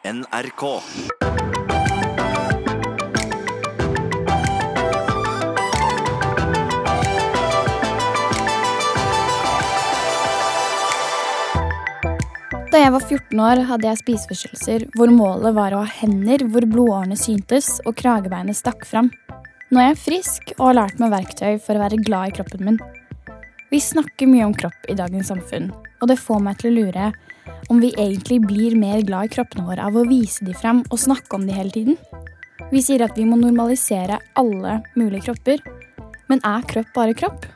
NRK. Da jeg var 14 år, hadde jeg spiseforstyrrelser hvor målet var å ha hender hvor blodårene syntes og kragebeinet stakk fram. Nå er jeg frisk og har lært meg verktøy for å være glad i kroppen min. Vi snakker mye om kropp i dagens samfunn, og det får meg til å lure om vi egentlig blir mer glad i kroppene våre av å vise de frem og snakke om de hele tiden. Vi sier at vi må normalisere alle mulige kropper, men er kropp bare kropp?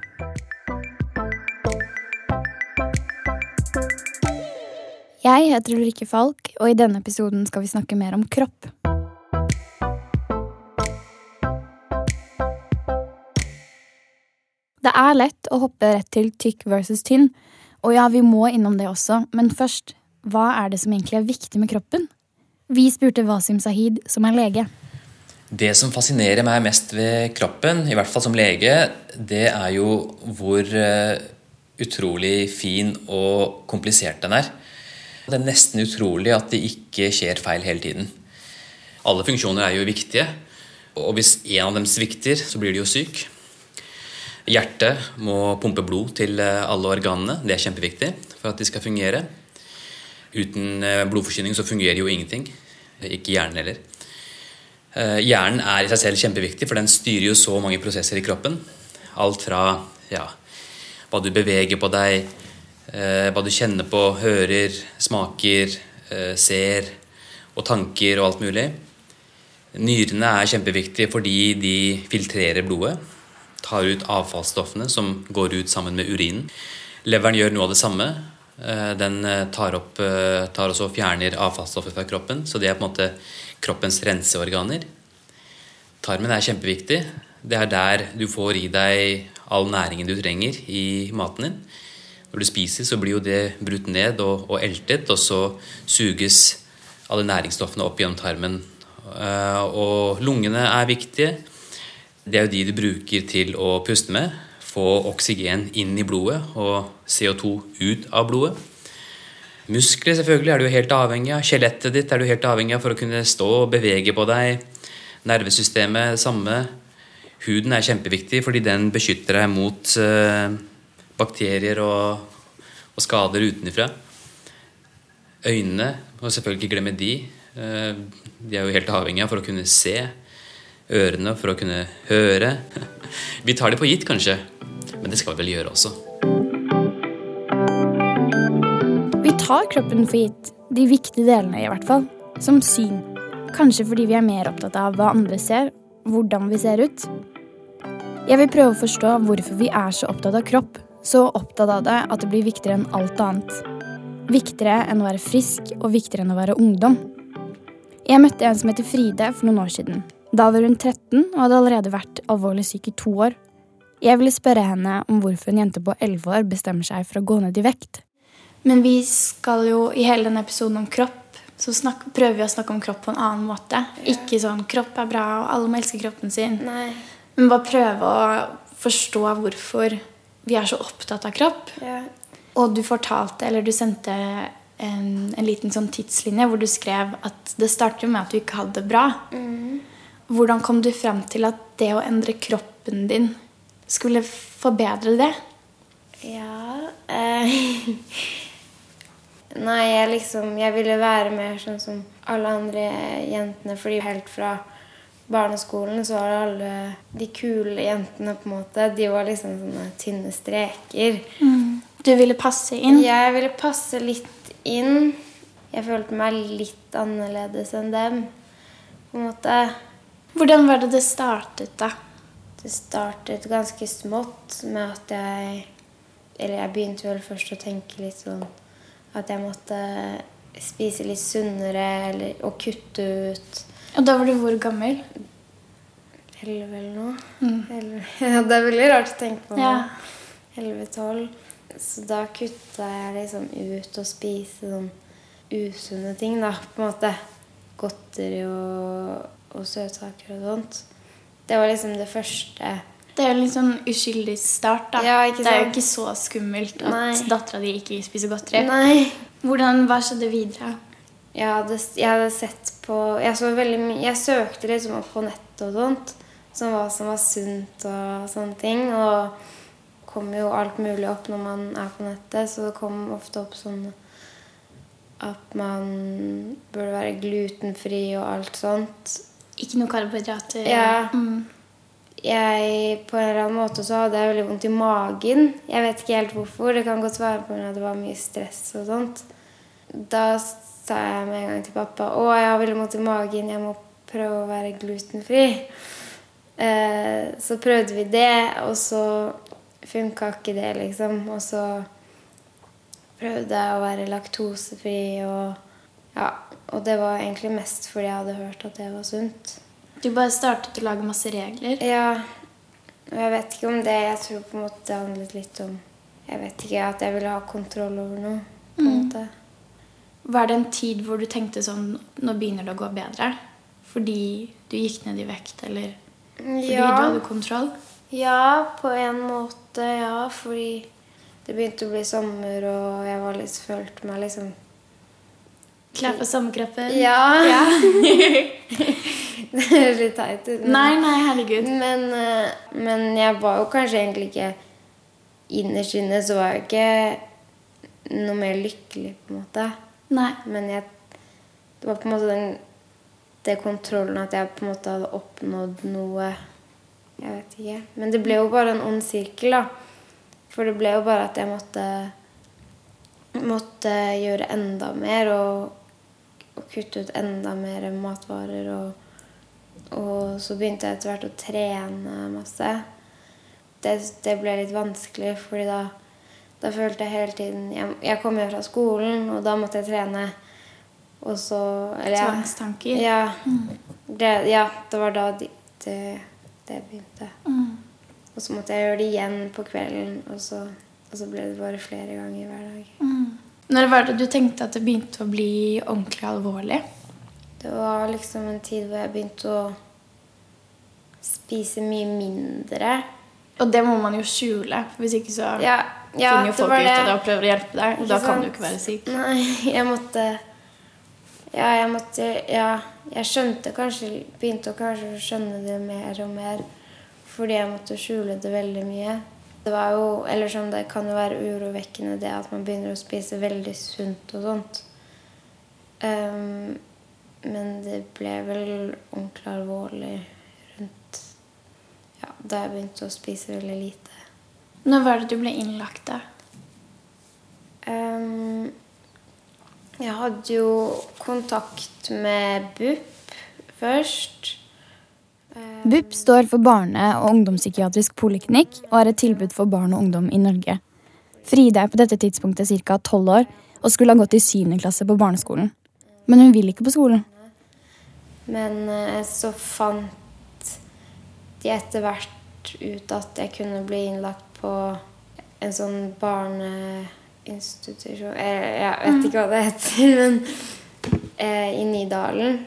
Jeg heter Ulrikke Falk, og i denne episoden skal vi snakke mer om kropp. Det er lett å hoppe rett til tykk versus tynn, og ja, vi må innom det også, men først, hva er det som egentlig er viktig med kroppen? Vi spurte Wasim Sahid, som er lege. Det som fascinerer meg mest ved kroppen, i hvert fall som lege, det er jo hvor uh, utrolig fin og komplisert den er. Det er nesten utrolig at det ikke skjer feil hele tiden. Alle funksjoner er jo viktige, og hvis en av dem svikter, så blir de jo syk. Hjertet må pumpe blod til eh, alle organene. Det er kjempeviktig for at de skal fungere. Uten eh, blodforsyning så fungerer jo ingenting. Ikke hjernen heller. Eh, hjernen er i seg selv kjempeviktig, for den styrer jo så mange prosesser i kroppen. Alt fra ja, hva du beveger på deg, hva du kjenner på, hører, smaker, ser, og tanker og alt mulig. Nyrene er kjempeviktige fordi de filtrerer blodet tar ut avfallsstoffene som går ut sammen med urinen. Leveren gjør noe av det samme. Eh, den eh, tar, opp, eh, tar også og fjerner avfallsstoffet fra kroppen, så det er på en måte kroppens renseorganer. Tarmen er kjempeviktig. Det er der du får i deg all næringen du trenger i maten din. Når du spiser, så blir jo det brutt ned og, og eltet, og så suges alle næringsstoffene opp gjennom tarmen. Og lungene er viktige. Det er jo de du bruker til å puste med. Få oksygen inn i blodet og CO2 ut av blodet. Muskler selvfølgelig er du helt avhengig av. Skjelettet ditt er du helt avhengig av for å kunne stå og bevege på deg. Nervesystemet det samme. Huden er kjempeviktig fordi den beskytter deg mot uh, bakterier og, og, skader utenfra. Øynene, må selvfølgelig ikke glemme de. Uh, de er jo helt avhengige av for å kunne se ørene for å kunne høre. Vi tar det på gitt, kanskje, men det skal vi vel gjøre også. Vi tar kroppen for gitt, de viktige delene i hvert fall, som syn. Kanskje fordi vi er mer opptatt av hva andre ser, hvordan vi ser ut. Jeg vil prøve å forstå hvorfor vi er så opptatt av kropp, så opptatt av det at det blir viktigere enn alt annet. Viktigere enn å være frisk og viktigere enn å være ungdom. Jeg møtte en som heter Fride for noen år siden. Da var hun 13 og hadde allerede vært alvorlig syk i to år. Jeg ville spørre henne om hvorfor en jente på 11 år bestemmer seg for å gå ned i vekt. Men vi skal jo i hele denne episoden om kropp, så snakke, prøver vi å snakke om kropp på en annen måte. Ja. Ikke sånn 'kropp er bra, og alle må elske kroppen sin'. Nei. Men bare prøve å forstå hvorfor vi er så opptatt av kropp. Ja. Og du fortalte, eller du sendte en, en liten sånn tidslinje hvor du skrev at det starter med at du ikke hadde det bra. Mm. Hvordan kom du frem til at det å endre kroppen din skulle forbedre det? Ja eh, Nei, jeg liksom Jeg ville være mer sånn som alle andre jentene. Fordi helt fra barneskolen så var alle de kule jentene på en måte De var liksom sånne tynne streker. Mm. Du ville passe inn? Ja, jeg ville passe litt inn. Jeg følte meg litt annerledes enn dem. På en måte. Hvordan var det det startet, da? Det startet ganske smått med at jeg Eller jeg begynte vel først å tenke litt sånn at jeg måtte spise litt sunnere eller, og kutte ut. Og da var du hvor gammel? Elleve eller noe. Mm. Ja, det er veldig rart å tenke på. Elleve-tolv. Ja. Så da kutta jeg liksom ut å spise sånn usunne ting, da, på en måte. Godteri og og søtsaker og sånt. Det var liksom det første. Det er jo litt sånn uskyldig start. da. Ja, det er jo ikke så skummelt at dattera di ikke spiser godteri. Nei. Hvordan, Hva skjedde videre? jeg hadde, jeg hadde sett på Jeg så veldig mye Jeg søkte liksom opp på nettet og sånt. Som hva som var sunt og sånne ting. Og kom jo alt mulig opp når man er på nettet, så det kom ofte opp sånn at man burde være glutenfri og alt sånt. Ikke noe karbohydrater? Ja. Mm. Jeg, på en eller annen måte så hadde jeg veldig vondt i magen. Jeg vet ikke helt hvorfor. Det kan godt være pga. at det var mye stress og sånt. Da sa jeg med en gang til pappa å, jeg har veldig vondt i magen, jeg må prøve å være glutenfri. Eh, så prøvde vi det, og så funka ikke det, liksom. Og så prøvde jeg å være laktosefri, og ja. Og det var egentlig mest fordi jeg hadde hørt at det var sunt. Du bare startet å lage masse regler? Ja. Og jeg vet ikke om det Jeg tror på en måte det handlet litt om Jeg vet ikke, at jeg ville ha kontroll over noe. på en måte. Var det en tid hvor du tenkte sånn Nå begynner det å gå bedre? Fordi du gikk ned i vekt, eller fordi Ja. du hadde kontroll? Ja, på en måte, ja. Fordi det begynte å bli sommer, og jeg var litt, følte meg liksom Klar for sommerkroppen? Ja. ja. Det høres litt teit ut. Nei, nei, herregud. Men, eh, men jeg var jo kanskje egentlig ikke Innerst inne så var jeg ikke noe mer lykkelig, på en måte. Nei. Men jeg, det var på en måte den det kontrollen at jeg på en måte hadde oppnådd noe Jeg vet ikke. Men det ble jo bare en ond sirkel, da. For det ble jo bare at jeg måtte måtte gjøre enda mer og, og kutte ut enda mer matvarer. Og, og så begynte jeg etter hvert å trene masse. Det, det ble litt vanskelig, fordi da, da følte jeg hele tiden Jeg, jeg kom hjem fra skolen, og da måtte jeg trene. Og så eller ja. Tvangstanker. Ja. Det, ja, det var da de, det, det begynte. Mm. Og så måtte jeg gjøre det igjen på kvelden, og så, og så ble det bare flere ganger hver dag. Mm. Når var det du tenkte at det begynte å bli ordentlig alvorlig? Det var liksom en tid hvor jeg begynte å spise mye mindre. Og det må man jo skjule, for hvis ikke så Ja, ja finner jo folk ut av det og prøver å hjelpe deg. Og da kan du ikke være syk. Nei, jeg måtte Ja, jeg måtte Ja, jeg skjønte kanskje Begynte å kanskje skjønne det mer og mer fordi jeg måtte skjule det veldig mye. Det var jo Eller sånn, det kan jo være urovekkende det at man begynner å spise veldig sunt og sånt. Um, men det ble vel ordentlig alvorlig rundt Ja, da jeg begynte å spise veldig lite. Når var det du ble innlagt, da? Um, jeg hadde jo kontakt med BUP først. BUP står for Barne- og ungdomspsykiatrisk poliklinikk og er et tilbud for barn og ungdom i Norge. Fride er på dette tidspunktet ca. 12 år og skulle ha gått i syvende klasse på barneskolen. Men hun vil ikke på skolen. Men eh, så fant de etter hvert ut at jeg kunne bli innlagt på en sånn barneinstitusjon eh, Jeg vet ikke hva det heter, men eh, i Nydalen.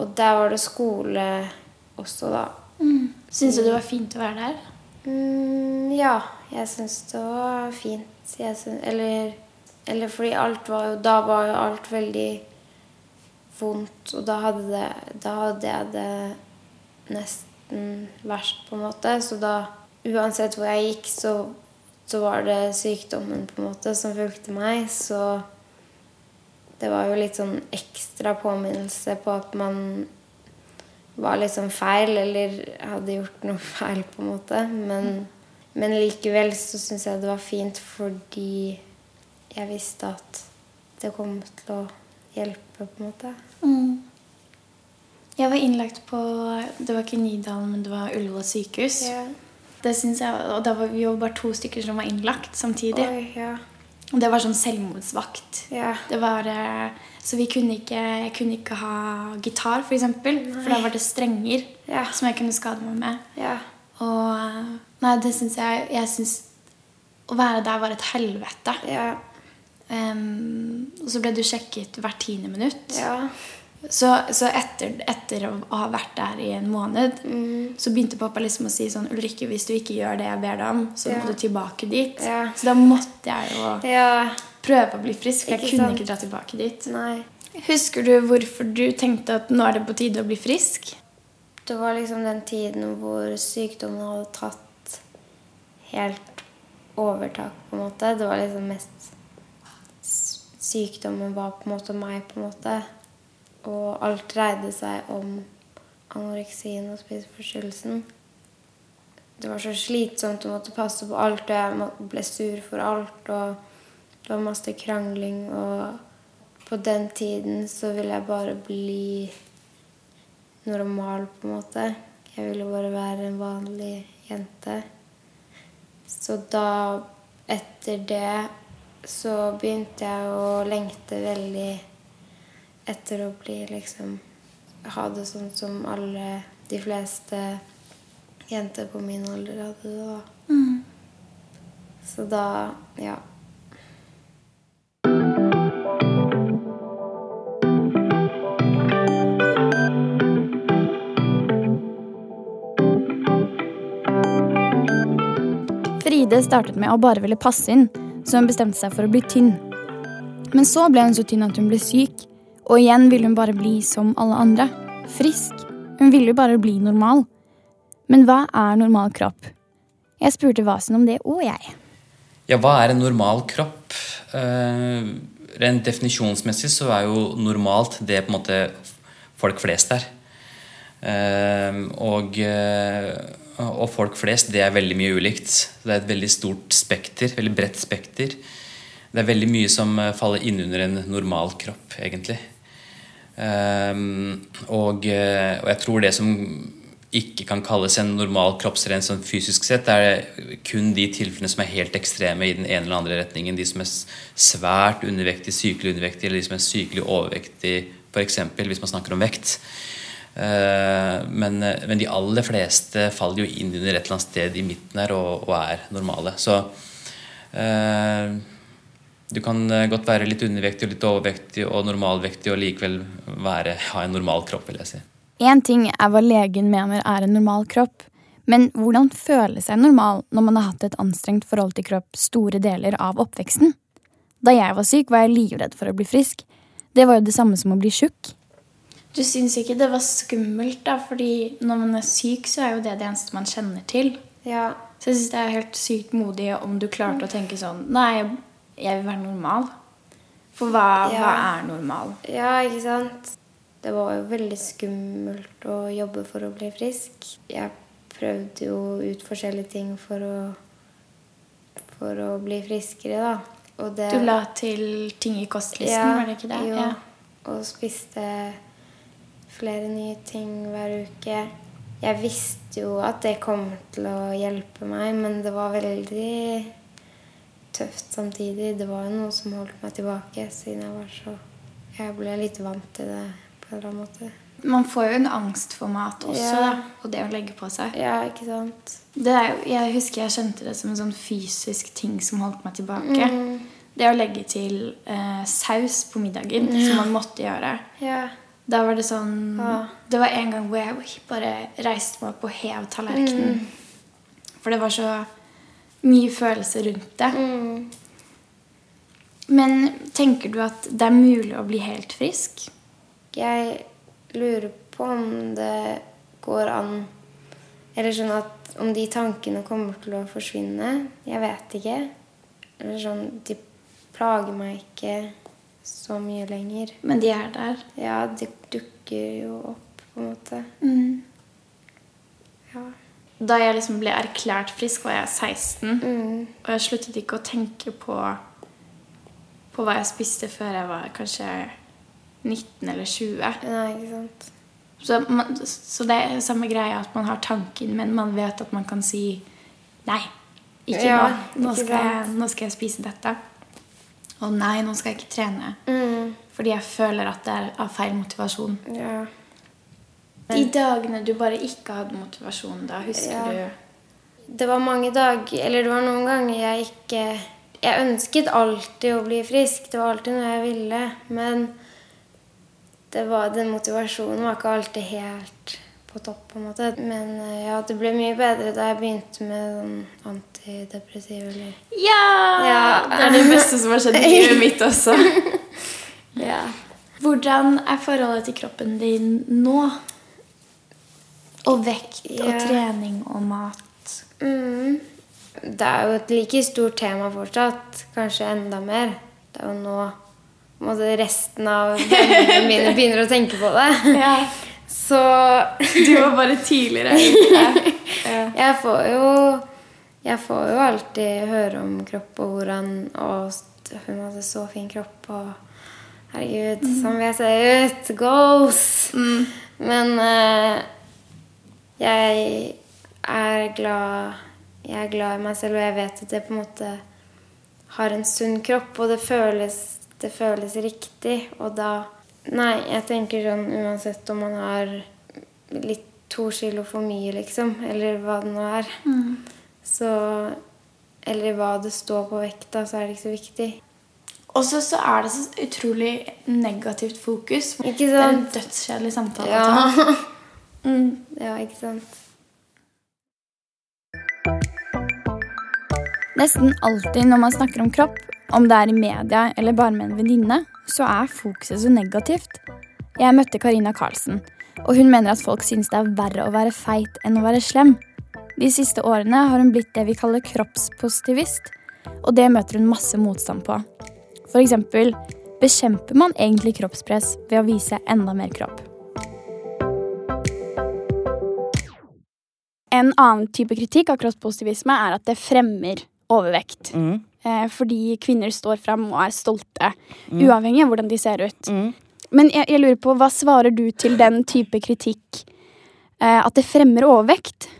Og der var det skole også, da. Syns du det var fint å være der? Mm, ja, jeg syns det var fint. Syns, eller, eller fordi alt var jo Da var jo alt veldig vondt, og da hadde, det, da hadde jeg det nesten verst, på en måte. Så da, uansett hvor jeg gikk, så, så var det sykdommen på en måte som fulgte meg. Så det var jo litt sånn ekstra påminnelse på at man var sånn feil, eller hadde gjort noe feil, på en måte. Men, men likevel så syns jeg det var fint fordi jeg visste at det kom til å hjelpe, på en måte. Jeg var innlagt på Det var ikke Nydalen, men det var Ullevål sykehus. Det synes jeg, og da var vi jo bare to stykker som var innlagt samtidig. Oi, ja. Det var sånn selvmordsvakt. Yeah. Det var, eh, så vi kunne ikke, jeg kunne ikke ha gitar, for eksempel. For da var det strenger Ja. som jeg kunne skade meg med. Ja. Og eh, nei, det syns jeg Jeg syns å være der var et helvete. Ja. Um, og så ble du sjekket hvert tiende minutt. Ja. Så, så etter, etter å ha vært der i en måned, Mm. så begynte pappa liksom å si sånn Ulrikke, hvis du ikke gjør det jeg ber deg om, så må du tilbake dit. Så da måtte jeg jo Ja. Prøve å bli frisk, for jeg Ikke kunne sant? ikke dra tilbake dit. Nei. Husker du hvorfor du tenkte at nå er det på tide å bli frisk? Det var liksom den tiden hvor sykdommen hadde tatt helt overtak, på en måte. Det var liksom mest Sykdommen var på en måte meg, på en måte. Og alt dreide seg om anoreksien og spiseforstyrrelsen. Det var så slitsomt å måtte passe på alt, og jeg ble sur for alt. Og det var masse krangling, og på den tiden så ville jeg bare bli normal, på en måte. Jeg ville bare være en vanlig jente. Så da, etter det, så begynte jeg å lengte veldig etter å bli liksom Ha det sånn som alle de fleste jenter på min alder hadde det, da. Mm. Så da Ja. Fride startet med å bare ville passe inn, så hun bestemte seg for å bli tynn. Men så ble hun så tynn at hun ble syk, og igjen ville hun bare bli som alle andre. Frisk. Hun ville jo bare bli normal. Men hva er normal kropp? Jeg spurte Vasen om det òg, jeg. Ja, hva er en normal kropp? Eh, rent definisjonsmessig så er jo normalt det på en måte folk flest er. Eh, og, eh, og folk flest, det er veldig mye ulikt. Det er et veldig stort spekter, veldig bredt spekter. Det er veldig mye som eh, faller innunder en normal kropp, egentlig. Um, og, eh, og, jeg tror det som ikke kan kalles en normal kroppsren sånn fysisk sett, er kun de tilfellene som er helt ekstreme i den ene eller andre retningen. De som er svært undervektige, sykelig undervektige, eller de som er sykelig overvektige, f.eks. hvis man snakker om vekt. Uh, men, men, de aller fleste faller jo inn under et eller annet sted i midten her og, og er normale. Så eh, du kan eh, godt være litt undervektig og litt overvektig og normalvektig og likevel være, ha en normal kropp, vil jeg si. Én ting er hva legen mener er en normal kropp, men hvordan føle seg normal når man har hatt et anstrengt forhold til kropp store deler av oppveksten? Da jeg var syk, var jeg livredd for å bli frisk. Det var jo det samme som å bli tjukk. Du syns ikke det var skummelt, da? fordi når man er syk, så er jo det det eneste man kjenner til. Ja. Så jeg syns det er helt sykt modig om du klarte å tenke sånn Nei, jeg vil være normal. For hva, Ja. hva er normal? Ja, ikke sant? Det var jo veldig skummelt å jobbe for å bli frisk. Jeg prøvde jo ut forskjellige ting for å, for å bli friskere, da. Det, Du la til ting i kostlisten, var det ikke det? Jo. Ja. Og spiste flere nye ting hver uke. Jeg visste jo at det kom til å hjelpe meg, men det var veldig tøft samtidig. Det var jo noe som holdt meg tilbake siden jeg var så Jeg ble litt vant til det på en eller annen måte. Man får jo en angst for mat også, Ja. da, og det å legge på seg. Ja, ikke sant? Det er, jeg husker jeg kjente det som en sånn fysisk ting som holdt meg tilbake. Mm. Det å legge til eh, saus på middagen, som man måtte gjøre. Ja. Da var det sånn Ja. Det var en gang hvor jeg bare reiste meg opp og hev tallerkenen. For det var så mye følelser rundt det. Mm. Men tenker du at det er mulig å bli helt frisk? Jeg lurer på om det går an Eller sånn at om de tankene kommer til å forsvinne. Jeg vet ikke. Eller sånn De plager meg ikke så mye lenger. Men de er der. Ja, de dukker jo opp, på en måte. Mm. Ja. Da jeg liksom ble erklært frisk, var jeg 16. Mm. Og jeg sluttet ikke å tenke på, på hva jeg spiste før jeg var kanskje 19 eller 20. Nei, ikke sant. Så, man, så det er samme greia at man har tanken, men man vet at man kan si nei. Ikke Ja, nå. Nå ikke skal, jeg, nå skal jeg spise dette. Og nei, nå skal jeg ikke trene. Mm. Fordi jeg føler at det er av feil motivasjon. Ja. De dagene du bare ikke hadde motivasjon, da husker Ja. du Det var mange dager Eller det var noen ganger jeg ikke Jeg ønsket alltid å bli frisk. Det var alltid noe jeg ville. Men det var, den motivasjonen var ikke alltid helt på topp. på en måte. Men eh, ja, det ble mye bedre da jeg begynte med sånn antidepressiv. Eller. Ja! Ja. Det er det beste som har skjedd i livet mitt også. Ja. Hvordan er forholdet til kroppen din nå? Og vekt og Ja. trening og mat. Mm. Det er jo et like stort tema fortsatt. Kanskje enda mer. Det er jo nå måte, resten av vennene mine begynner å tenke på det. Ja. Så Du var bare tidligere ute. jeg får jo Jeg får jo alltid høre om kropp og hvordan Og hun hadde så fin kropp, og herregud, sånn vil jeg se ut. Goals! Men uh, jeg er glad Jeg er glad i meg selv, og jeg vet at jeg på en måte har en sunn kropp, og det føles, det føles riktig. Og da Nei, jeg tenker sånn uansett om man har litt to kilo for mye, liksom, eller hva det nå er, så Eller hva det står på vekta, så er det ikke så viktig. Og så så er det så utrolig negativt fokus. Ikke sant? Det er en dødskjedelig samtale. Ja. Mm. ja, ikke sant. Nesten alltid når man snakker om kropp, om det er i media eller bare med en venninne, så er fokuset så negativt. Jeg møtte Karina Karlsen, og hun mener at folk synes det er verre å være feit enn å være slem. De siste årene har hun blitt det vi kaller kroppspositivist, og det møter hun masse motstand på. For eksempel, bekjemper man egentlig kroppspress ved å vise enda mer kropp? En annen type kritikk av kroppspositivisme er at det fremmer overvekt. Mm. Eh, fordi kvinner står fram og er stolte, uavhengig av hvordan de ser ut. Mm. Men jeg, jeg lurer på, hva svarer du til den type kritikk? Eh, at det fremmer overvekt?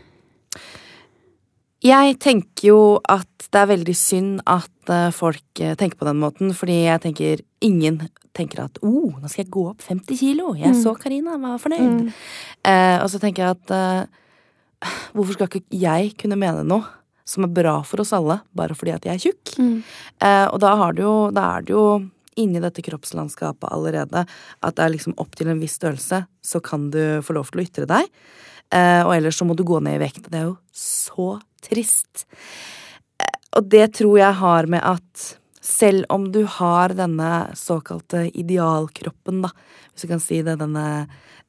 Jeg tenker jo at det er veldig synd at eh, folk eh, tenker på den måten, fordi jeg tenker ingen tenker at oh, nå skal jeg gå opp 50 kilo. Jeg så Karina, var fornøyd. Eh, og så tenker jeg at eh, hvorfor skal ikke jeg kunne mene noe som er bra for oss alle, bare fordi at jeg er tjukk? Eh, og da, har du jo, da er det jo inni dette kroppslandskapet allerede at det er liksom opp til en viss størrelse, så kan du få lov til å ytre deg. Eh, og ellers så må du gå ned i vekt. Det er jo så trist. Eh, og det tror jeg har med at selv om du har denne såkalte idealkroppen, da, hvis du kan si det, denne,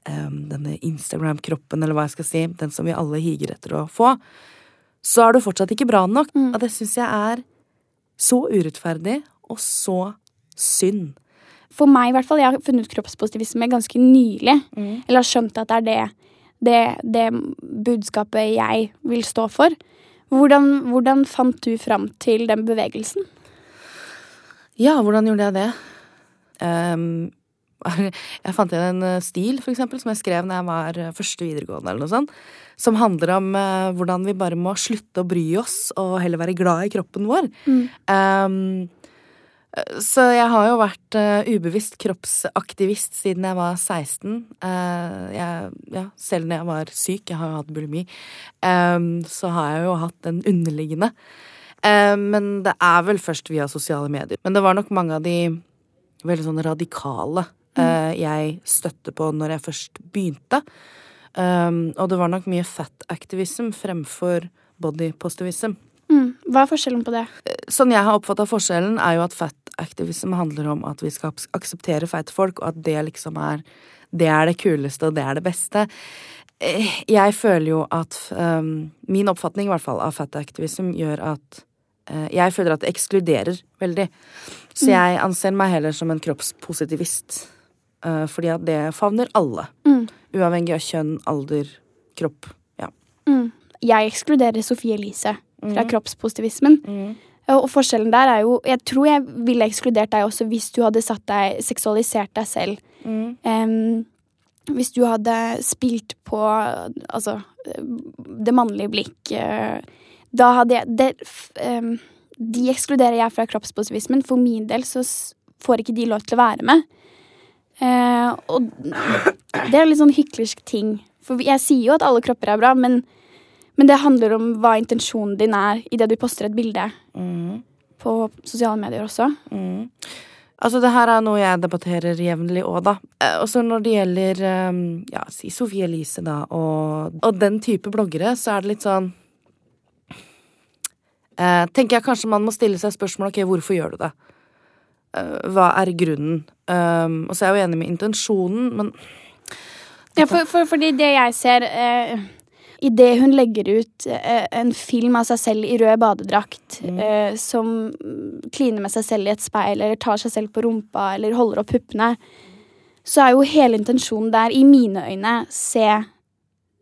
um, denne Instagram-kroppen, eller hva jeg skal si, den som vi alle higer etter å få, så er du fortsatt ikke bra nok. Og det syns jeg er så urettferdig og så synd. For meg i hvert fall, jeg har funnet kroppspositivisme ganske nylig. Eller har skjønt at det er det, det, det budskapet jeg vil stå for. Hvordan, hvordan fant du fram til den bevegelsen? Ja, hvordan gjorde jeg det? Um, jeg fant igjen en eh, stil, for eksempel, som jeg skrev når jeg var eh, første videregående, eller noe sånt. Som handler om uh, hvordan vi bare må slutte å bry oss, og heller være glad i kroppen vår. Mm. eh, så jeg har jo vært uh, ubevisst kroppsaktivist siden jeg var 16. Uh, jeg, ja, selv når jeg var syk, jeg har jo hatt bulimi, um, så har jeg jo hatt den underliggende. Eh, men det er vel først via sosiale medier. Men det var nok mange av de veldig sånn radikale eh, jeg støtte på når jeg først begynte. Um, og det var nok mye fat activism fremfor body positivism. Mm. Hva er forskjellen på det? Sånn jeg har oppfatta forskjellen, er jo at fat activism handler om at vi skal akseptere feite folk, og at det liksom er det er det kuleste, og det er det beste. Eh, Jeg føler jo at um, Min oppfatning i hvert fall av fat activism gjør at uh, jeg føler at det ekskluderer veldig. Så jeg anser meg heller som en kroppspositivist. Uh, fordi at det favner alle. Uavhengig av kjønn, alder, kropp. Ja. Jeg ekskluderer Sofie Elise fra kroppspositivismen. Og forskjellen der er jo Jeg tror jeg ville ekskludert deg også hvis du hadde satt deg seksualisert deg selv. Em, hvis du hadde spilt på altså det mannlige blikk eh, Da hadde jeg det, um, De ekskluderer jeg fra kroppspositivismen. For min del så får ikke de lov til å være med. Uh, og det er litt sånn hyklersk ting. For jeg sier jo at alle kropper er bra, men men det handler om hva intensjonen din er idet du poster et bilde på sosiale medier også. Altså, det her er noe jeg debatterer jevnlig òg, da. Og Også når det gjelder eh, ja, si Sofie Elise, da, og, og den type bloggere, så er det litt sånn eh, Tenker jeg kanskje man må stille seg spørsmål ok, hvorfor gjør du det? Eh, hva er grunnen? Um, og så er jeg jo enig med intensjonen, men Ja, for, for, fordi det jeg ser eh, Idet hun legger ut eh, en film av seg selv i rød badedrakt, mm. eh, som kliner med seg selv i et speil, eller tar seg selv på rumpa, eller holder opp puppene, så er jo hele intensjonen der, i mine øyne, se,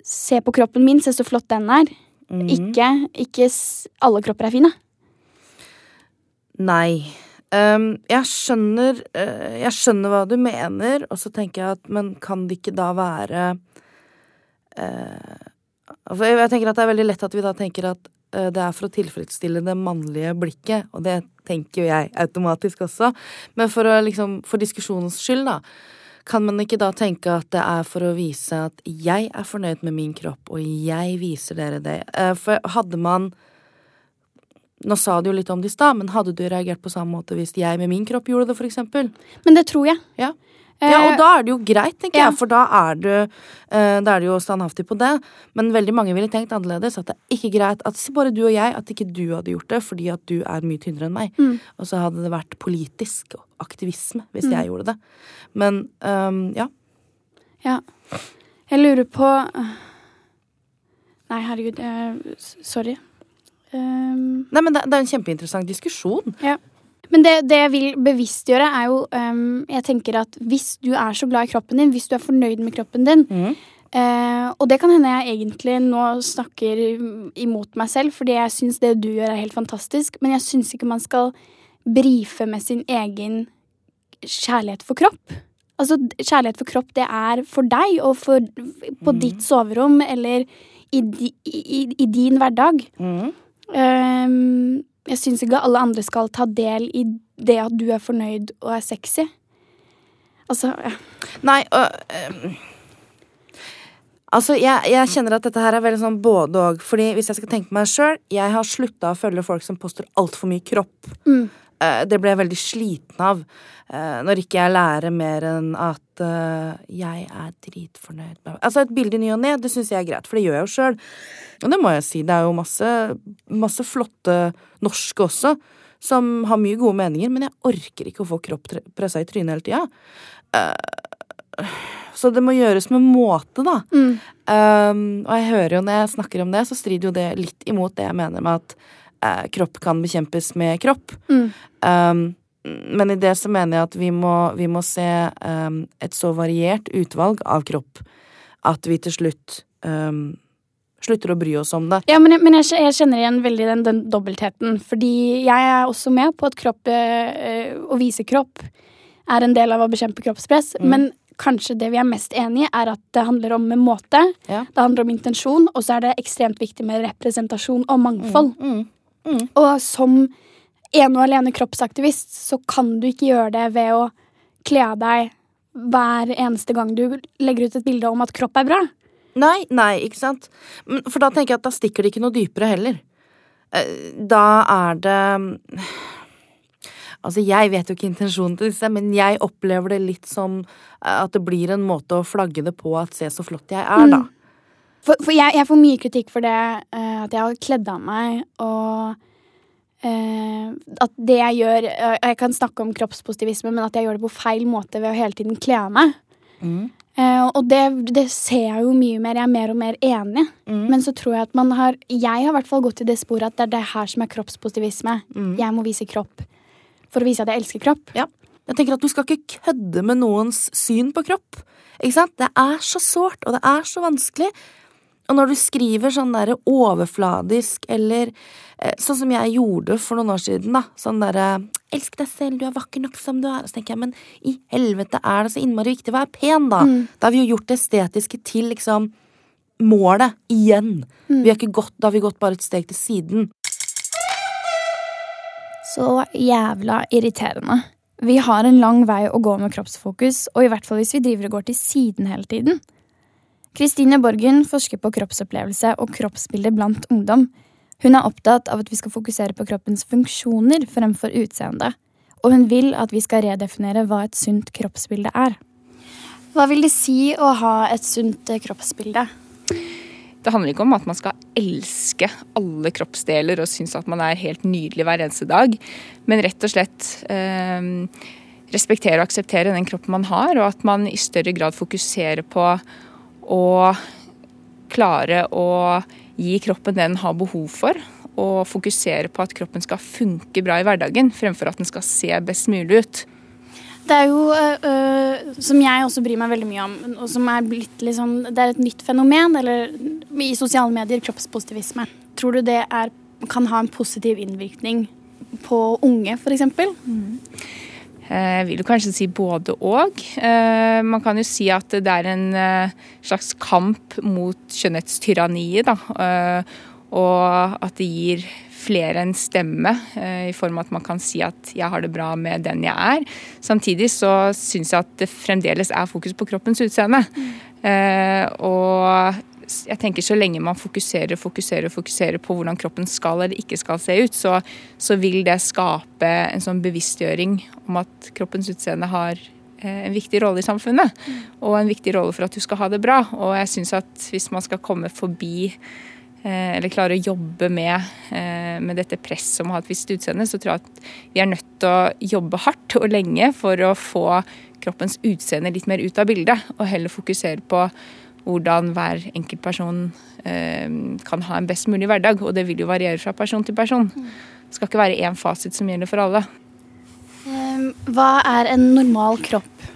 se på kroppen min, se så flott den er. Mm. Ikke, ikke alle kropper er fine. Nei. Um, jeg skjønner uh, Jeg skjønner hva du mener, og så tenker jeg at Men kan det ikke da være uh, For jeg, jeg, tenker at det er veldig lett at vi da tenker at uh, det er for å tilfredsstille det mannlige blikket, og det tenker jo jeg automatisk også. Men for, å, liksom, for diskusjonens skyld, da, kan man ikke da tenke at det er for å vise at jeg er fornøyd med min kropp, og jeg viser dere det? For hadde man nå sa du jo litt om det i stad, men hadde du reagert på samme måte hvis jeg med min kropp gjorde det, eksempel? Men det tror jeg. Ja. Ja og da er det jo greit, tenker ja. jeg, for da er, du, uh, da er du jo standhaftig på det. Men veldig mange ville tenkt annerledes. At det er ikke greit at bare du og jeg, at ikke du hadde gjort det fordi at du er mye tynnere enn meg. Mm. Og så hadde det vært politisk aktivisme hvis mm. jeg gjorde det. Men um, ja. Ja. Jeg lurer på Nei, herregud. Uh, sorry. Um, Nei, men det, det, er en kjempeinteressant diskusjon. Ja. Men det, det, jeg vil bevisstgjøre, er jo um, Jeg tenker at hvis du er så glad i kroppen din, hvis du er fornøyd med kroppen din mm. uh, Og det kan hende jeg egentlig nå snakker imot meg selv, fordi jeg syns det du gjør, er helt fantastisk, men jeg syns ikke man skal brife med sin egen kjærlighet for kropp. Altså, kjærlighet for kropp, det er for deg og for, på mm. ditt soverom eller i, i, i, i din hverdag. Mm. Um, jeg syns ikke alle andre skal ta del i det at du er fornøyd og er sexy. Altså ja. Nei, og um, Altså, jeg, jeg, kjenner at dette her er veldig sånn både og. Fordi hvis jeg skal tenke meg sjøl, jeg har slutta å følge folk som poster altfor mye kropp. Mm. Uh, det ble jeg veldig sliten av. Uh, når ikke jeg lærer mer enn at uh, jeg er dritfornøyd med Altså, et bilde i ny og ne, det syns jeg er greit, for det gjør jeg jo sjøl. Og det må jeg si, det er jo masse, masse flotte norske også, som har mye gode meninger, men jeg orker ikke å få kropp pressa i trynet hele tida. Uh, så det må gjøres med måte, da. Mm. Um, og jeg hører jo når jeg snakker om det, så strider jo det litt imot det jeg mener med at uh, kropp kan bekjempes med kropp. Mm. Um, men i det så mener jeg at vi må, vi må se um, et så variert utvalg av kropp at vi til slutt um, slutter å bry oss om det. Ja, men, jeg, men jeg, jeg kjenner igjen veldig den, den, dobbeltheten. Fordi jeg er også med på at kropp, øh, å vise kropp er en del av å bekjempe kroppspress. Mm. Men kanskje det vi er mest enig i, er at det handler om måte. Ja. Det handler om intensjon, og så er det ekstremt viktig med representasjon og mangfold. Mm. Mm. Mm. Og som ene og alene kroppsaktivist så kan du ikke gjøre det ved å kle av deg hver eneste gang du legger ut et bilde om at kropp er bra. Nei, nei, ikke sant. For da tenker jeg at da stikker det ikke noe dypere heller. Eh, da er det Altså, jeg vet jo ikke intensjonen til disse, men jeg opplever det litt som at det blir en måte å flagge det på at se så flott jeg er, da. Mm. For, for jeg, jeg, får mye kritikk for det, uh, at jeg har kledd av meg, og uh, at det jeg gjør uh, Jeg kan snakke om kroppspositivisme, men at jeg gjør det på feil måte ved å hele tiden kle av meg. Mm. Og det, det, ser jeg jo mye mer. Jeg er mer og mer enig. Mm. Men så tror jeg at man har Jeg har i hvert fall gått i det sporet at det er det her som er kroppspositivisme. Mm. Jeg må vise kropp for å vise at jeg elsker kropp. Ja. Jeg tenker at Du skal ikke kødde med noens syn på kropp. Ikke sant? Det er så sårt, og det er så vanskelig. Og når du skriver sånn derre overfladisk, eller eh, sånn som jeg gjorde for noen år siden, da, sånn derre Elsk deg selv, du er vakker nok som du er. Så tenker jeg, men i helvete er det så innmari viktig å være pen, da? Mm. Da har vi jo gjort det estetiske til liksom målet igjen. Mm. Vi har ikke gått, da har vi gått bare et steg til siden. Så jævla irriterende. Vi har en lang vei å gå med kroppsfokus, og i hvert fall hvis vi driver og går til siden hele tiden. Kristine Borgen forsker på kroppsopplevelse og kroppsbilde blant ungdom. Hun er opptatt av at vi skal fokusere på kroppens funksjoner fremfor utseende. Og hun vil at vi skal redefinere hva et sunt kroppsbilde er. Hva vil det si å ha et sunt kroppsbilde? det handler ikke om at man skal elske alle kroppsdeler og synes at man er helt nydelig hver eneste dag, men rett og slett eh, respektere og akseptere den kroppen man har, og at man i større grad fokuserer på å klare å gi kroppen det den har behov for, og fokusere på at kroppen skal funke bra i hverdagen, fremfor at den skal se best mulig ut. Det er jo, øh, som jeg også bryr meg veldig mye om, og som er blitt liksom, Det er et nytt fenomen eller, i sosiale medier, kroppspositivisme. Tror du det er, kan ha en positiv innvirkning på unge, f.eks.? Mm. Jeg vil kanskje si både og. Man kan jo si at det er en slags kamp mot skjønnhetstyranniet. Da. Og at det gir flere en stemme, eh, i form av at man kan si at 'jeg har det bra med den jeg er'. Samtidig så syns jeg at det fremdeles er fokus på kroppens utseende. Mm. Og jeg tenker så lenge man fokuserer og fokuserer fokuserer på hvordan kroppen skal eller ikke skal se ut, så, så vil det skape en sånn bevisstgjøring om at kroppens utseende har eh, en viktig rolle i samfunnet. Og en viktig rolle for at du skal ha det bra. Og jeg syns at hvis man skal komme forbi Eh, eller klare å jobbe med, eh, med dette presset om å ha et visst utseende, så tror jeg at vi er nødt til å jobbe hardt og lenge for å få kroppens utseende litt mer ut av bildet, og heller fokusere på hvordan hver enkelt person eh, kan ha en best mulig hverdag. Og det vil jo variere fra person til person. Det skal ikke være én fasit som gjelder for alle. Hva er en normal kropp?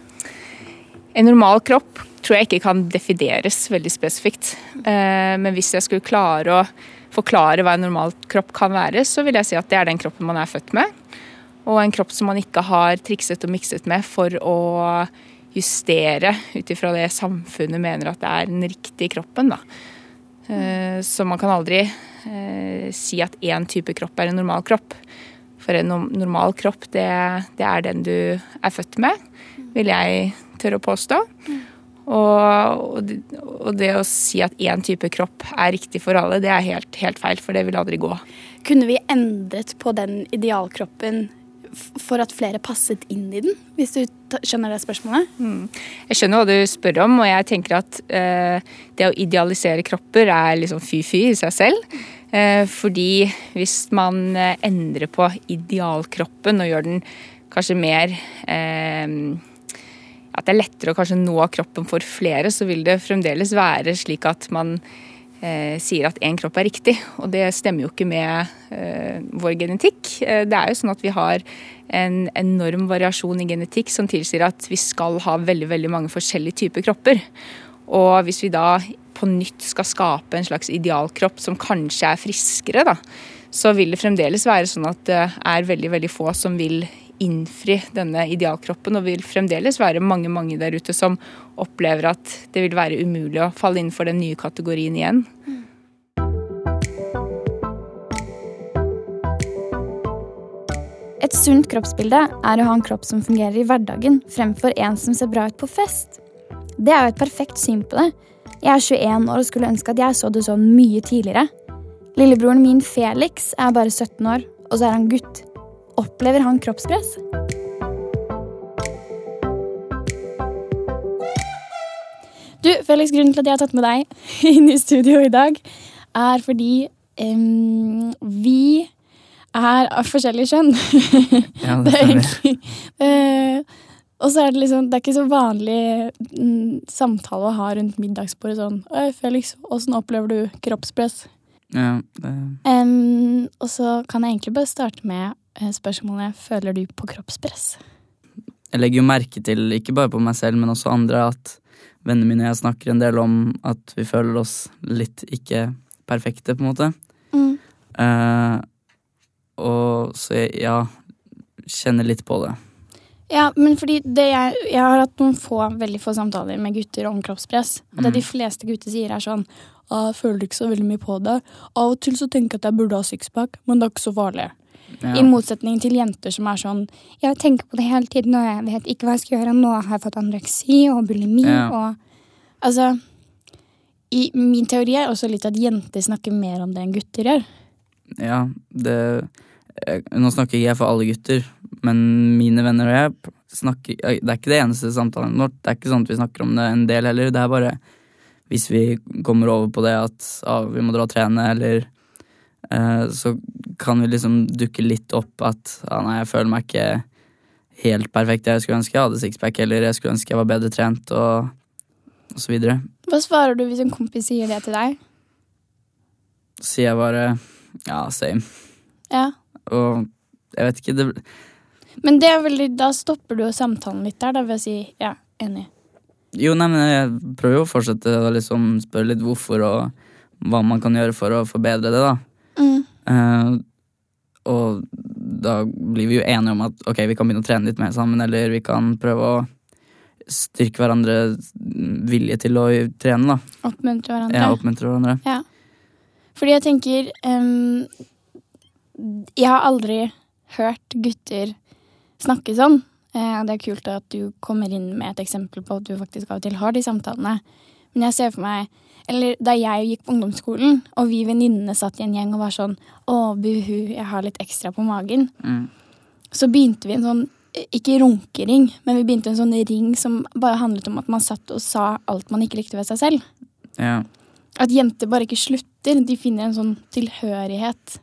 En normal kropp tror jeg ikke kan defineres veldig spesifikt. Eh, men hvis jeg skulle klare å forklare hva en normal kropp kan være, så vil jeg si at det er den kroppen man er født med. Og en kropp som man ikke har trikset og mikset med for å justere ut ifra det samfunnet mener at det er den riktige kroppen. Da. Eh, så man kan aldri eh, si at én type kropp er en normal kropp. For en normal kropp, det, det er den du er født med, vil jeg tørre å påstå. Og, og, det å si at én type kropp er riktig for alle, det er helt, helt, feil, for det vil aldri gå. Kunne vi endret på den idealkroppen for at flere passet inn i den, hvis du skjønner det spørsmålet? Mm. Jeg skjønner hva du spør om, og jeg tenker at eh, det å idealisere kropper er liksom fy-fy i seg selv. Eh, fordi hvis man uh, endrer på idealkroppen og gjør den kanskje mer eh, at det er lettere å kanskje nå kroppen for flere, så vil det fremdeles være slik at man eh, sier at én kropp er riktig. Og det stemmer jo ikke med eh, vår genetikk. Eh, det er jo sånn at vi har en enorm variasjon i genetikk som tilsier at vi skal ha veldig, veldig mange forskjellige typer kropper. Og hvis vi da på nytt skal skape en slags idealkropp som kanskje er friskere, da, så vil det fremdeles være sånn at det er veldig, veldig få som vil innfri denne idealkroppen, og vil fremdeles være mange mange der ute som opplever at det vil være umulig å falle innenfor den nye kategorien igjen. Et sunt kroppsbilde er å ha en kropp som fungerer i hverdagen, fremfor en som ser bra ut på fest. Det er jo et perfekt syn på det. Jeg er 21 år og skulle ønske at jeg så det sånn mye tidligere. Lillebroren min Felix er bare 17 år, og så er han gutt. Opplever han kroppspress? Du, Felix, Grunnen til at jeg har tatt med deg inn i studio i dag, er fordi um, vi er av forskjellig kjønn. Ja, det stemmer. uh, og så er det liksom, det er ikke så vanlig mm, samtale å ha rundt middagsbordet sånn Øy, Felix, åssen opplever du kroppspress? Ja, det... Um, og så kan jeg egentlig bare starte med Eh, spørsmålet føler du på kroppspress? Jeg legger jo merke til, ikke bare på meg selv, men også andre, at vennene mine og jeg snakker en del om at vi føler oss litt ikke perfekte, på en måte. Mm. Uh, og så jeg, ja, kjenner litt på det. Ja, men fordi jeg, jeg, har hatt noen få, veldig få samtaler med gutter om kroppspress. Og det mm. de fleste gutter sier, er sånn Jeg føler ikke så veldig mye på det. Av og til så tenker jeg at jeg burde ha sixpack, men det er ikke så farlig. Ja. I motsetning til jenter som er sånn Jeg tenker på det hele tiden, og jeg vet ikke hva jeg skal gjøre. Nå har jeg fått anoreksi og bulimi ja. og Altså i Min teori er også litt at jenter snakker mer om det enn gutter gjør. Ja, det Nå snakker ikke jeg for alle gutter, men mine venner og jeg snakker Det er ikke det eneste samtalen vårt. Det er ikke sånn at vi snakker om det en del heller. Det er bare hvis vi kommer over på det at ah, vi må dra og trene, eller Så kan vi liksom dukke litt opp at ja, nei, jeg føler meg ikke helt perfekt. Jeg skulle ønske jeg hadde sixpack, eller jeg skulle ønske jeg var bedre trent, og, og så videre. Hva svarer du hvis en kompis sier det til deg? Så sier jeg bare ja, same. Ja. Og jeg vet ikke det, Men det er veldig, da stopper du jo samtalen litt der, da ved å si ja, enig. Jo, nei, men jeg prøver jo å fortsette å liksom spørre litt hvorfor og hva man kan gjøre for å forbedre det, da. Mm. Eh, og da blir vi jo enige om at ok, vi kan begynne å trene litt mer sammen, eller vi kan prøve å styrke hverandres vilje til å trene, da. Oppmuntre hverandre. Ja, oppmuntre hverandre. Ja. Fordi jeg tenker um, Jeg har aldri hørt gutter snakke sånn. Uh, det er kult at du kommer inn med et eksempel på at du faktisk av og til har de samtalene. Men jeg ser for meg Eller da jeg gikk på ungdomsskolen, og vi venninnene satt i en gjeng og var sånn Å, buhu, jeg har litt ekstra på magen. Mm. Så begynte vi en sånn ikke runkering, men vi begynte en sånn ring som bare handlet om at man satt og sa alt man ikke likte ved seg selv. Ja. At jenter bare ikke slutter. De finner en sånn tilhørighet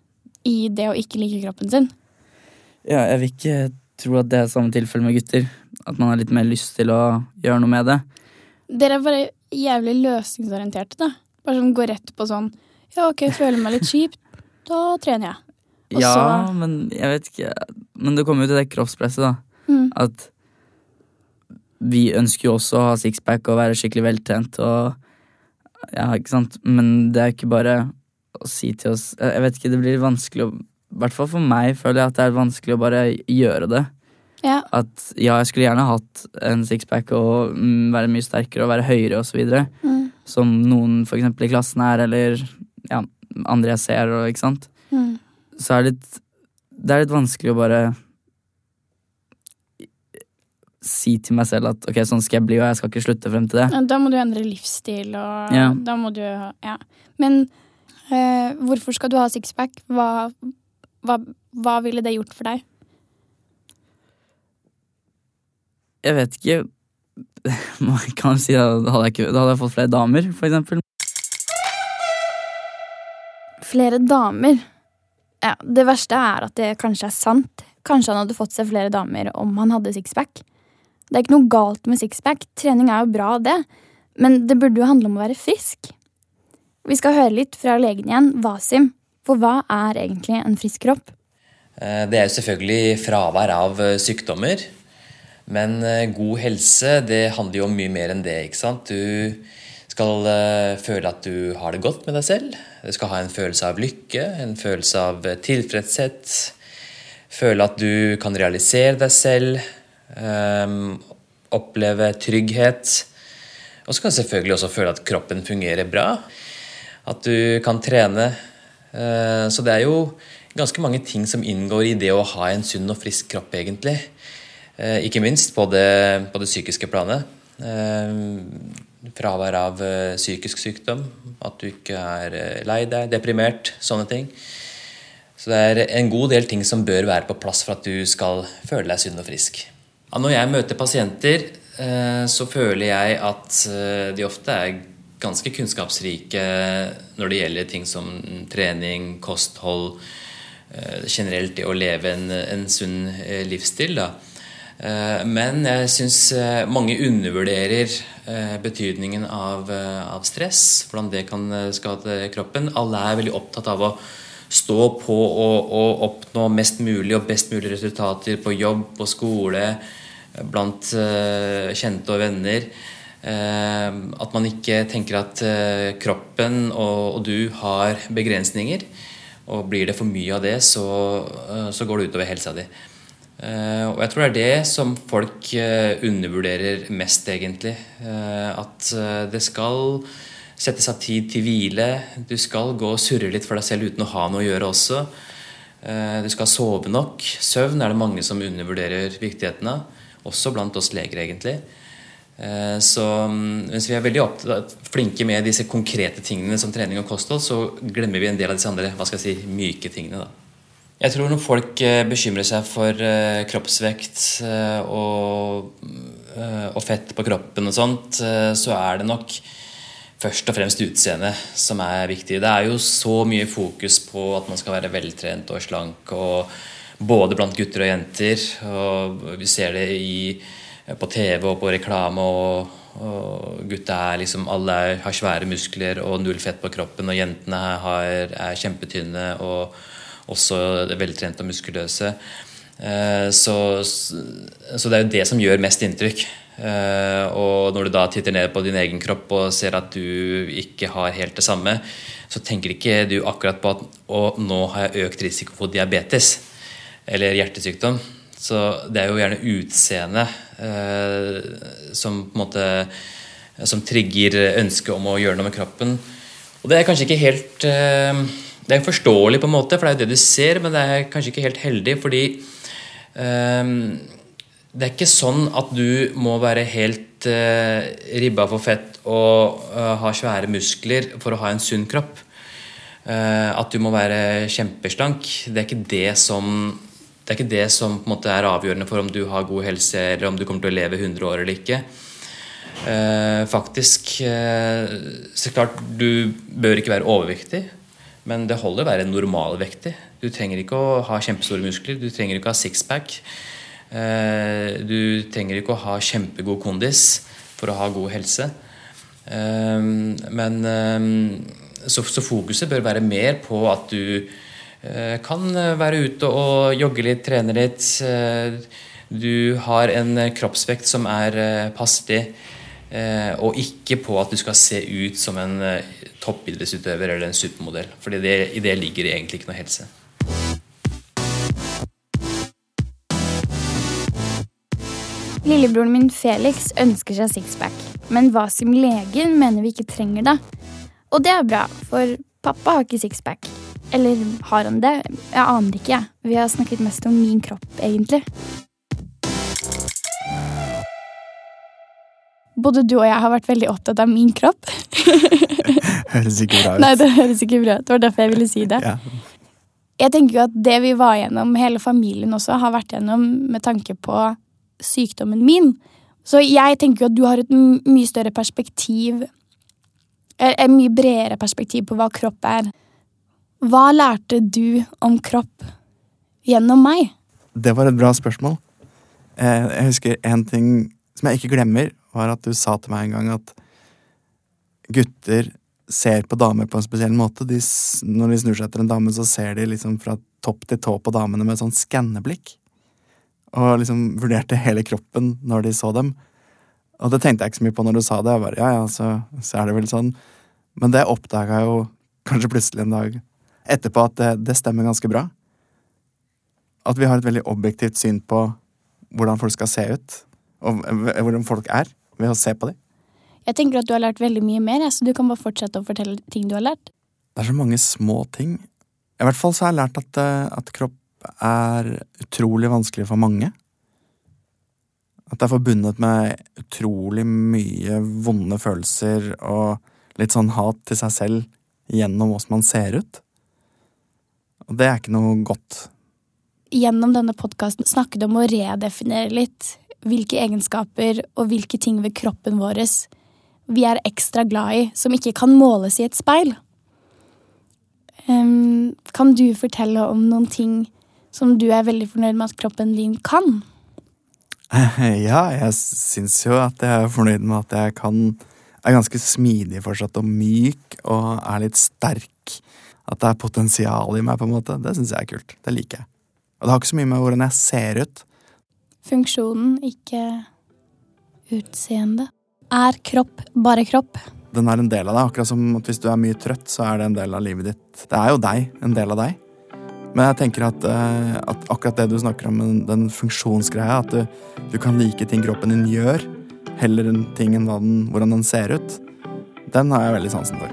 i det å ikke like kroppen sin. ja, jeg vil ikke tro at det er samme tilfelle med gutter. At man har litt mer lyst til å gjøre noe med det. Dere er bare jævlig løsningsorienterte, da. Bare sånn går rett på sånn Ja, ok, jeg føler meg litt kjip. Da trener jeg. Og ja, så- men jeg vet ikke Men det kommer jo til det kroppspresset, da. Mm. At vi ønsker jo også å ha sixpack og være skikkelig veltrent og Ja, ikke sant? Men det er ikke bare å si til oss jeg vet ikke, det blir vanskelig å I hvert fall for meg føler jeg at det er vanskelig å bare gjøre det. Ja. At ja, jeg skulle gjerne hatt en sixpack og mm, være mye sterkere og være høyere videre. Mm. Som noen eksempel i klassen er, eller ja, andre jeg ser, og ikke sant. Mm. Så er det litt Det er litt vanskelig å bare si til meg selv at ok, sånn skal jeg bli, og jeg skal ikke slutte frem til det. Ja, Da må du endre livsstil, og Ja. da må du Ja. Men øh, hvorfor skal du ha sixpack? Hva, hva, hva ville det gjort for deg? Jeg vet ikke Man kan si at hadde jeg, ikke, da hadde jeg fått flere damer, for eksempel. Flere damer? Ja, Det verste er at det kanskje er sant. Kanskje han hadde fått seg flere damer om han hadde sixpack. Det er ikke noe galt med sixpack. Trening er jo bra, det. Men det burde jo handle om å være frisk. Vi skal høre litt fra legen igjen, Wasim. For hva er egentlig en frisk kropp? Eh, Det er jo selvfølgelig fravær av eh, sykdommer. Men eh, god helse det handler jo om mye mer enn det. ikke sant? Du skal eh, føle at du har det godt med deg selv. Du skal ha en følelse av lykke, en følelse av eh, tilfredshet. Føle at du kan realisere deg selv. ehm, oppleve trygghet. Og så kan du selvfølgelig også føle at kroppen fungerer bra. At du kan trene. Så det er jo ganske mange ting som inngår i det å ha en sunn og frisk kropp, egentlig. Eh, Ikke minst på det, på det psykiske planet. Eh, Fravær av eh, psykisk sykdom. At du ikke er lei deg, deprimert, sånne ting. Så det er en god del ting som bør være på plass for at du skal føle deg sunn og frisk. Når jeg møter pasienter, så føler jeg at de ofte er ganske kunnskapsrike når det gjelder ting som trening, kosthold, generelt det å leve en, en sunn livsstil. Da. Eh, Men jeg syns mange undervurderer eh, betydningen av, eh, av stress, hvordan det kan eh, skade kroppen. Alle er veldig opptatt av å stå på og, og oppnå mest mulig og best mulig resultater på jobb, på skole, eh, blant eh, kjente og venner. Eh, At man ikke tenker at eh, kroppen og, og du har begrensninger. Og blir det for mye av det, så, eh, så går det utover helsa di. Eh, og jeg tror det er det som folk uh, undervurderer mest, egentlig. Uh, at det skal settes av tid til hvile. Du skal gå og surre litt for deg selv uten å ha noe å gjøre også. Du skal sove nok. Søvn er det mange som undervurderer viktigheten av. Også blant oss leger, egentlig. Så mm, mens vi er veldig opptatt, flinke med disse konkrete tingene som trening og kosthold, så glemmer vi en del av disse andre hva skal jeg si, myke tingene. da. Jeg tror når folk eh, bekymrer seg for eh, kroppsvekt eh, og, og fett på kroppen og sånt, så er det nok først og fremst utseendet som er viktig. Det er jo så mye fokus på at man skal være veltrent og slank, og både blant gutter og jenter. Og vi ser det i, på TV og på reklame. og, og Gutta er liksom, alle har svære muskler og null fett på kroppen, og jentene her er kjempetynne og også veltrente og muskuløse. Eh, så, så det er jo det som gjør mest inntrykk. Uh, og når du da titter ned på din egen kropp og ser at du ikke har helt det samme, så tenker ikke du akkurat på at å, nå har jeg økt risiko for diabetes eller hjertesykdom. Så det er jo gjerne utseendet uh, som på en måte som trigger ønsket om å gjøre noe med kroppen. Og det er kanskje ikke helt uh, Det er forståelig, på en måte, for det er jo det du ser, men det er kanskje ikke helt heldig, fordi det er ikke sånn at du må være helt uh, ribba for fett og uh, ha svære muskler for å ha en sunn kropp. Uh, at du må være kjempeslank. Det er ikke det som det er ikke det som på en måte er avgjørende for om du har god helse eller om du kommer til å leve 100 år eller ikke. faktisk Så klart, du bør ikke være overvektig, men det holder å være normalvektig. Du trenger ikke å ha kjempestore muskler, du trenger ikke å ha sixpack. Eh, du trenger ikke å ha kjempegod kondis for å ha god helse. Eh, men eh, så, fokuset bør være mer på at du kan være ute og jogge litt, trene litt. Du har en kroppsvekt som er passelig, og ikke på at du skal se ut som en toppidrettsutøver eller en supermodell. For i det ligger egentlig ikke noe helse. Lillebroren min Felix ønsker seg sixpack, men hva som legen mener vi ikke trenger det. Og det er bra, for pappa har ikke sixpack. Eller har han det? Jeg aner ikke, jeg. Vi har snakket mest om min kropp, egentlig. Både du og jeg har vært veldig opptatt av min kropp. høres ikke bra ut. Nei, det høres ikke bra ut. Det var derfor jeg ville si det. Ja. Jeg tenker jo at det vi var gjennom, hele familien også, har vært gjennom med tanke på sykdommen min. Så jeg tenker jo at du har et mye større perspektiv Et mye bredere perspektiv på hva kropp er. Hva lærte du om kropp gjennom meg? Det var et bra spørsmål. Eh, jeg husker en ting som jeg ikke glemmer, var at du sa til meg en gang at gutter ser på damer på en spesiell måte. De, når de snur seg etter en dame, så ser de liksom fra topp til tå på damene med sånn skanneblikk og liksom vurderte hele kroppen når de så dem. Og det tenkte jeg ikke så mye på når du sa det. Jeg bare, ja, ja, så, så er det vel sånn. Men det oppdaga jo kanskje plutselig en dag etterpå at det, det, stemmer ganske bra. At vi har et veldig objektivt syn på hvordan folk skal se ut, og hvordan folk er, ved å se på dem. Jeg tenker at du har lært veldig mye mer, så du kan bare fortsette å fortelle ting du har lært. Det er så mange små ting. I hvert fall så har jeg lært at, eh, at kropp er utrolig vanskelig for mange. At det er forbundet med utrolig mye vonde følelser og litt sånn hat til seg selv gjennom hvordan man ser ut. Og det er ikke noe godt. Gjennom denne podkasten snakket du om å redefinere litt hvilke egenskaper og hvilke ting ved kroppen vår vi er ekstra glad i, som ikke kan måles i et speil. Um, kan du fortelle om noen ting som du er veldig fornøyd med at kroppen din kan? Ja, jeg syns jo at jeg er fornøyd med at jeg kan er ganske smidig fortsatt og myk og er litt sterk. At det er potensial i meg, på en måte. Det syns jeg er kult. Det liker jeg. Og det har ikke så mye med hvordan jeg ser ut. Funksjonen, ikke utseende. Er kropp bare kropp? Den er en del av deg, akkurat som at hvis du er mye trøtt, så er det en del av livet ditt. Det er jo deg, en del av deg. Men jeg tenker at, eh, at, akkurat det du snakker om, den funksjonsgreia, at du, du, kan like ting kroppen din gjør, heller enn ting enn den, hvordan den ser ut, den har jeg veldig sansen for.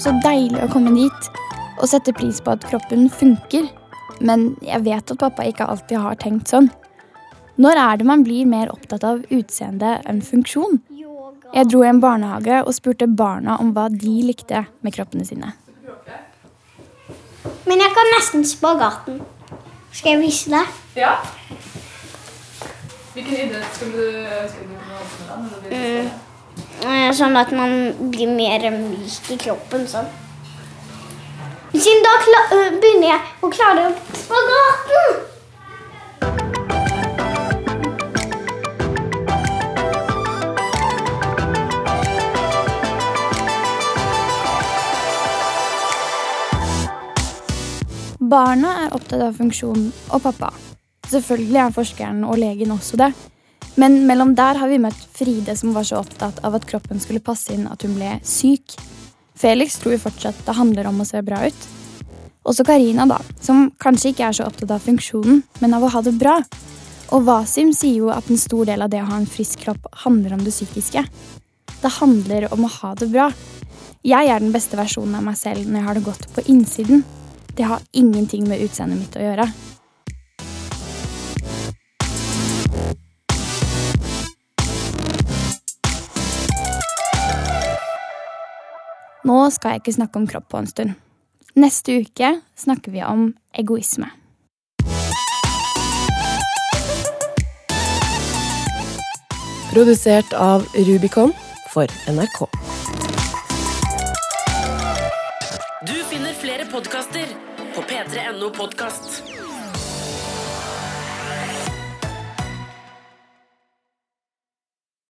Så deilig å komme dit og sette pris på at kroppen funker. Men jeg vet at pappa ikke alltid har tenkt sånn. Når er det man blir mer opptatt av utseende enn funksjon? Jeg dro i en barnehage og spurte barna om hva de likte med kroppene sine. Men jeg kan nesten spagaten. Skal jeg vise deg? Ja. Hvilken idrett skulle du ønske du ble Mm. Sånn at man blir mer myk i kroppen. sånn. Siden da begynner jeg å klare spagaten! Barna er opptatt av funksjon og pappa. Selvfølgelig er forskeren og legen også det. Men mellom der har vi møtt Fride, som var så opptatt av at kroppen skulle passe inn at hun ble syk. Felix tror jo fortsatt det handler om å se bra ut. Også Karina, da, som kanskje ikke er så opptatt av funksjonen, men av å ha det bra. Og Wasim sier jo at en stor del av det å ha en frisk kropp handler om det psykiske. Det handler om å ha det bra. Jeg er den beste versjonen av meg selv når jeg har det godt på innsiden. Det har ingenting med utseendet mitt å gjøre. Nå skal jeg ikke snakke om kropp på en stund. Neste uke snakker vi om egoisme. Produsert av Rubicon for NRK. Du finner flere podkaster på p3.no podkast.